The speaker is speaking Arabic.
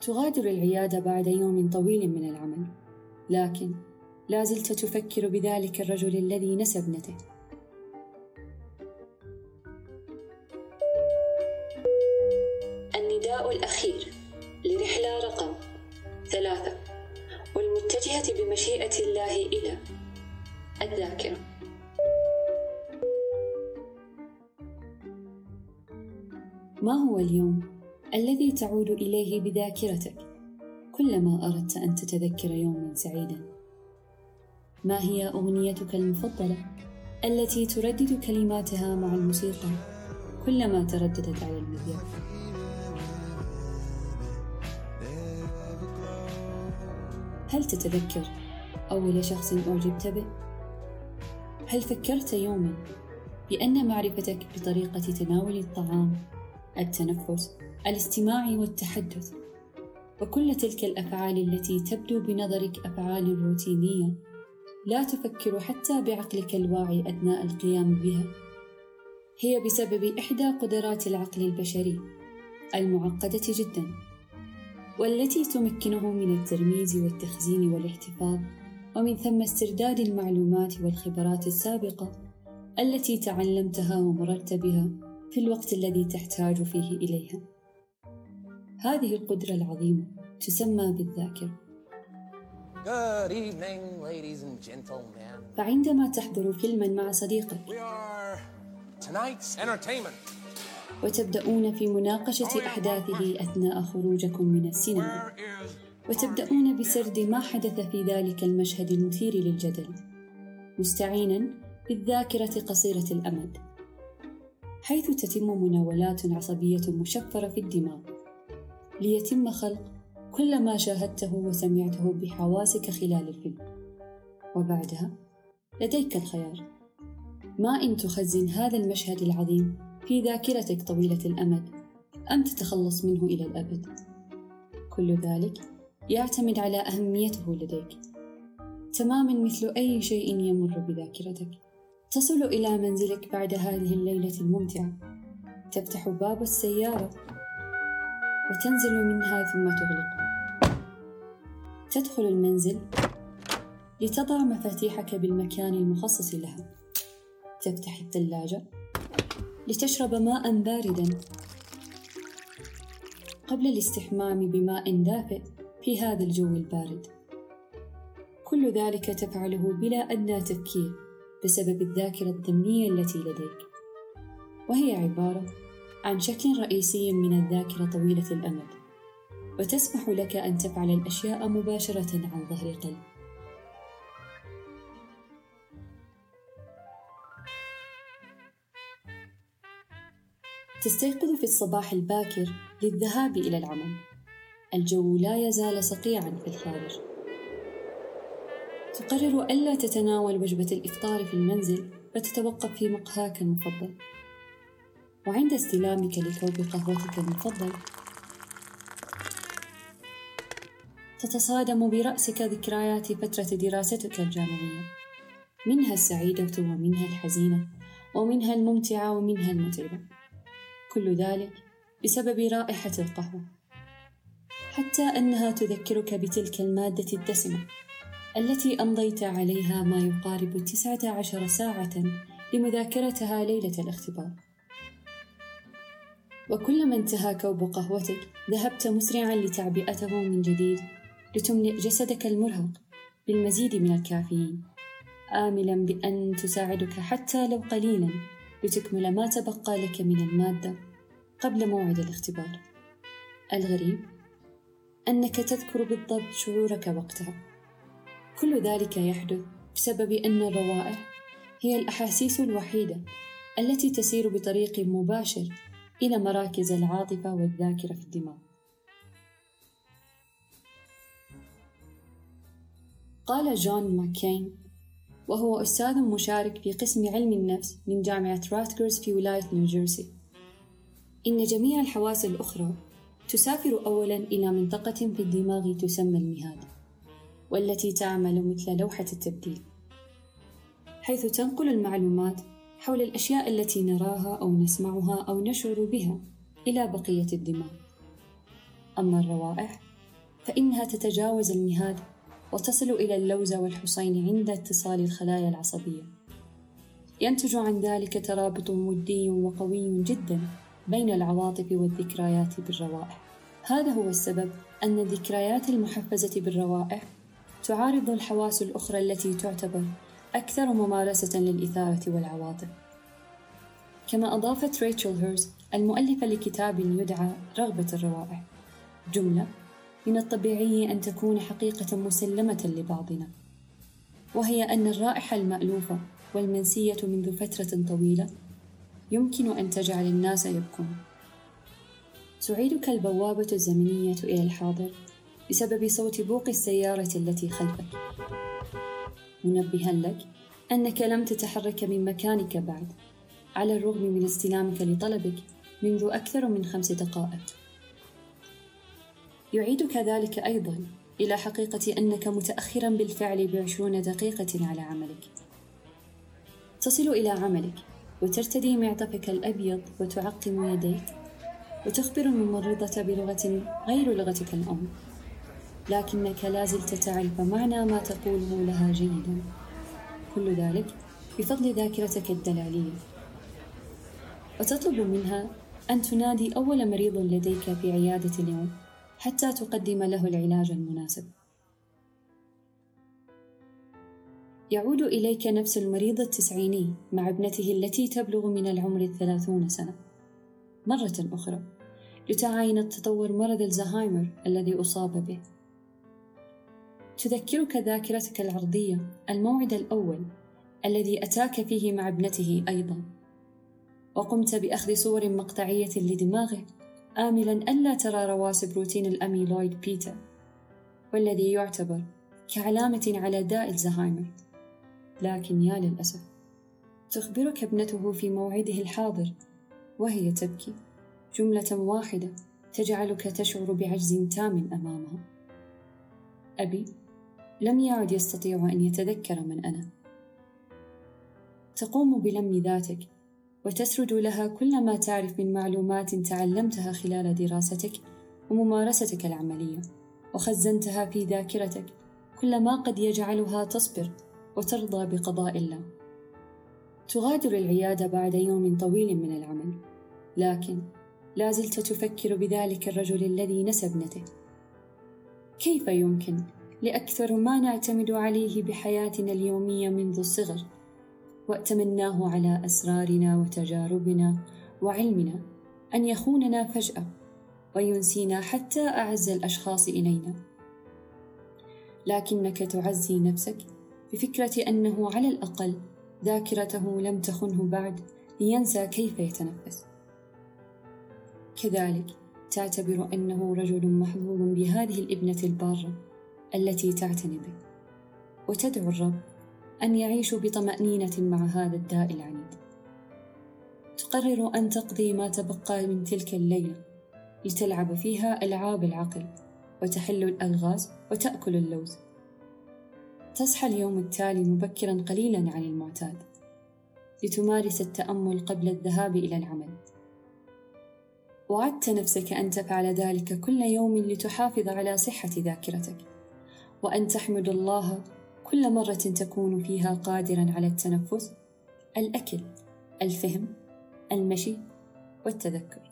تغادر العيادة بعد يوم طويل من العمل لكن لا زلت تفكر بذلك الرجل الذي نسى ابنته. النداء الأخير لرحلة رقم ثلاثة والمتجهة بمشيئة الله إلى الذاكرة. ما هو اليوم؟ الذي تعود إليه بذاكرتك كلما أردت أن تتذكر يوما سعيدا؟ ما هي أغنيتك المفضلة التي تردد كلماتها مع الموسيقى كلما ترددت على المذياع؟ هل تتذكر أول شخص أعجبت به؟ هل فكرت يوما بأن معرفتك بطريقة تناول الطعام، التنفس، الاستماع والتحدث وكل تلك الأفعال التي تبدو بنظرك أفعال روتينية لا تفكر حتى بعقلك الواعي أثناء القيام بها هي بسبب إحدى قدرات العقل البشري المعقدة جدا والتي تمكنه من الترميز والتخزين والاحتفاظ ومن ثم استرداد المعلومات والخبرات السابقة التي تعلمتها ومررت بها في الوقت الذي تحتاج فيه إليها. هذه القدرة العظيمة تسمى بالذاكرة. Good evening, ladies and gentlemen. فعندما تحضر فيلما مع صديقك We are tonight's entertainment. وتبدأون في مناقشة أحداثه أثناء خروجكم من السينما وتبدأون بسرد ما حدث في ذلك المشهد المثير للجدل مستعينا بالذاكرة قصيرة الأمد حيث تتم مناولات عصبية مشفرة في الدماغ ليتم خلق كل ما شاهدته وسمعته بحواسك خلال الفيلم. وبعدها لديك الخيار. ما إن تخزن هذا المشهد العظيم في ذاكرتك طويلة الأمد أم تتخلص منه إلى الأبد. كل ذلك يعتمد على أهميته لديك. تماما مثل أي شيء يمر بذاكرتك. تصل إلى منزلك بعد هذه الليلة الممتعة. تفتح باب السيارة. وتنزل منها ثم تغلقه تدخل المنزل لتضع مفاتيحك بالمكان المخصص لها. تفتح الثلاجة لتشرب ماء باردا. قبل الاستحمام بماء دافئ في هذا الجو البارد. كل ذلك تفعله بلا أدنى تفكير بسبب الذاكرة الضمنيه التي لديك. وهي عبارة عن شكل رئيسي من الذاكرة طويلة الأمد وتسمح لك أن تفعل الأشياء مباشرة عن ظهر قلب تستيقظ في الصباح الباكر للذهاب إلى العمل. الجو لا يزال صقيعا في الخارج. تقرر ألا تتناول وجبة الإفطار في المنزل فتتوقف في مقهاك المفضل. وعند استلامك لكوب قهوتك المفضل. تتصادم برأسك ذكريات فترة دراستك الجامعية. منها السعيدة ومنها الحزينة ومنها الممتعة ومنها المتعبة. كل ذلك بسبب رائحة القهوة. حتى أنها تذكرك بتلك المادة الدسمة التي أمضيت عليها ما يقارب تسعة عشر ساعة لمذاكرتها ليلة الاختبار. وكلما انتهى كوب قهوتك ذهبت مسرعا لتعبئته من جديد لتملئ جسدك المرهق بالمزيد من الكافيين آملا بأن تساعدك حتى لو قليلا لتكمل ما تبقى لك من المادة قبل موعد الاختبار. الغريب أنك تذكر بالضبط شعورك وقتها. كل ذلك يحدث بسبب أن الروائح هي الأحاسيس الوحيدة التي تسير بطريق مباشر إلى مراكز العاطفة والذاكرة في الدماغ. قال جون ماكين وهو أستاذ مشارك في قسم علم النفس من جامعة راتجرز في ولاية نيوجيرسي إن جميع الحواس الأخرى تسافر أولا إلى منطقة في الدماغ تسمى المهاد والتي تعمل مثل لوحة التبديل حيث تنقل المعلومات حول الأشياء التي نراها أو نسمعها أو نشعر بها إلى بقية الدماغ. أما الروائح فإنها تتجاوز المهاد وتصل إلى اللوزة والحصين عند اتصال الخلايا العصبية. ينتج عن ذلك ترابط ودي وقوي جدا بين العواطف والذكريات بالروائح. هذا هو السبب أن الذكريات المحفزة بالروائح تعارض الحواس الأخرى التي تعتبر أكثر ممارسة للإثارة والعواطف. كما أضافت ريتشل هيرز المؤلفة لكتاب يدعى رغبة الروائح. جملة من الطبيعي أن تكون حقيقة مسلمة لبعضنا. وهي أن الرائحة المألوفة والمنسية منذ فترة طويلة يمكن أن تجعل الناس يبكون. تعيدك البوابة الزمنية إلى الحاضر بسبب صوت بوق السيارة التي خلفك. منبها لك أنك لم تتحرك من مكانك بعد على الرغم من استلامك لطلبك منذ أكثر من خمس دقائق. يعيدك ذلك أيضا إلى حقيقة أنك متأخرا بالفعل بعشرون دقيقة على عملك. تصل إلى عملك وترتدي معطفك الأبيض وتعقم يديك وتخبر الممرضة بلغة غير لغتك الأم. لكنك لا زلت تعرف معنى ما تقوله لها جيدا كل ذلك بفضل ذاكرتك الدلالية. وتطلب منها أن تنادي أول مريض لديك في عيادة اليوم حتى تقدم له العلاج المناسب. يعود إليك نفس المريض التسعيني مع ابنته التي تبلغ من العمر الثلاثون سنة. مرة أخرى لتعاين تطور مرض الزهايمر الذي أصاب به. تذكرك ذاكرتك العرضية الموعد الأول الذي أتاك فيه مع ابنته أيضا. وقمت بأخذ صور مقطعية لدماغه آملا ألا ترى رواسب روتين الأميلويد بيتا والذي يعتبر كعلامة على داء الزهايمر. لكن يا للأسف تخبرك ابنته في موعده الحاضر وهي تبكي. جملة واحدة تجعلك تشعر بعجز تام أمامها. أبي لم يعد يستطيع أن يتذكر من أنا. تقوم بلم ذاتك وتسرد لها كل ما تعرف من معلومات تعلمتها خلال دراستك وممارستك العملية وخزنتها في ذاكرتك كل ما قد يجعلها تصبر وترضى بقضاء الله. تغادر العيادة بعد يوم طويل من العمل لكن لا زلت تفكر بذلك الرجل الذي نسى ابنته. كيف يمكن لأكثر ما نعتمد عليه بحياتنا اليومية منذ الصغر وأتمناه على أسرارنا وتجاربنا وعلمنا أن يخوننا فجأة وينسينا حتى أعز الأشخاص إلينا. لكنك تعزي نفسك بفكرة أنه على الأقل ذاكرته لم تخنه بعد لينسى كيف يتنفس. كذلك تعتبر أنه رجل محظوظ بهذه الإبنة البارة. التي تعتني به. وتدعو الرب أن يعيشوا بطمأنينة مع هذا الداء العنيد. تقرر أن تقضي ما تبقى من تلك الليلة لتلعب فيها ألعاب العقل وتحل الألغاز وتأكل اللوز. تصحى اليوم التالي مبكرا قليلا عن المعتاد لتمارس التأمل قبل الذهاب إلى العمل. وعدت نفسك أن تفعل ذلك كل يوم لتحافظ على صحة ذاكرتك. وأن تحمد الله كل مرة تكون فيها قادرا على التنفس الأكل الفهم المشي والتذكر.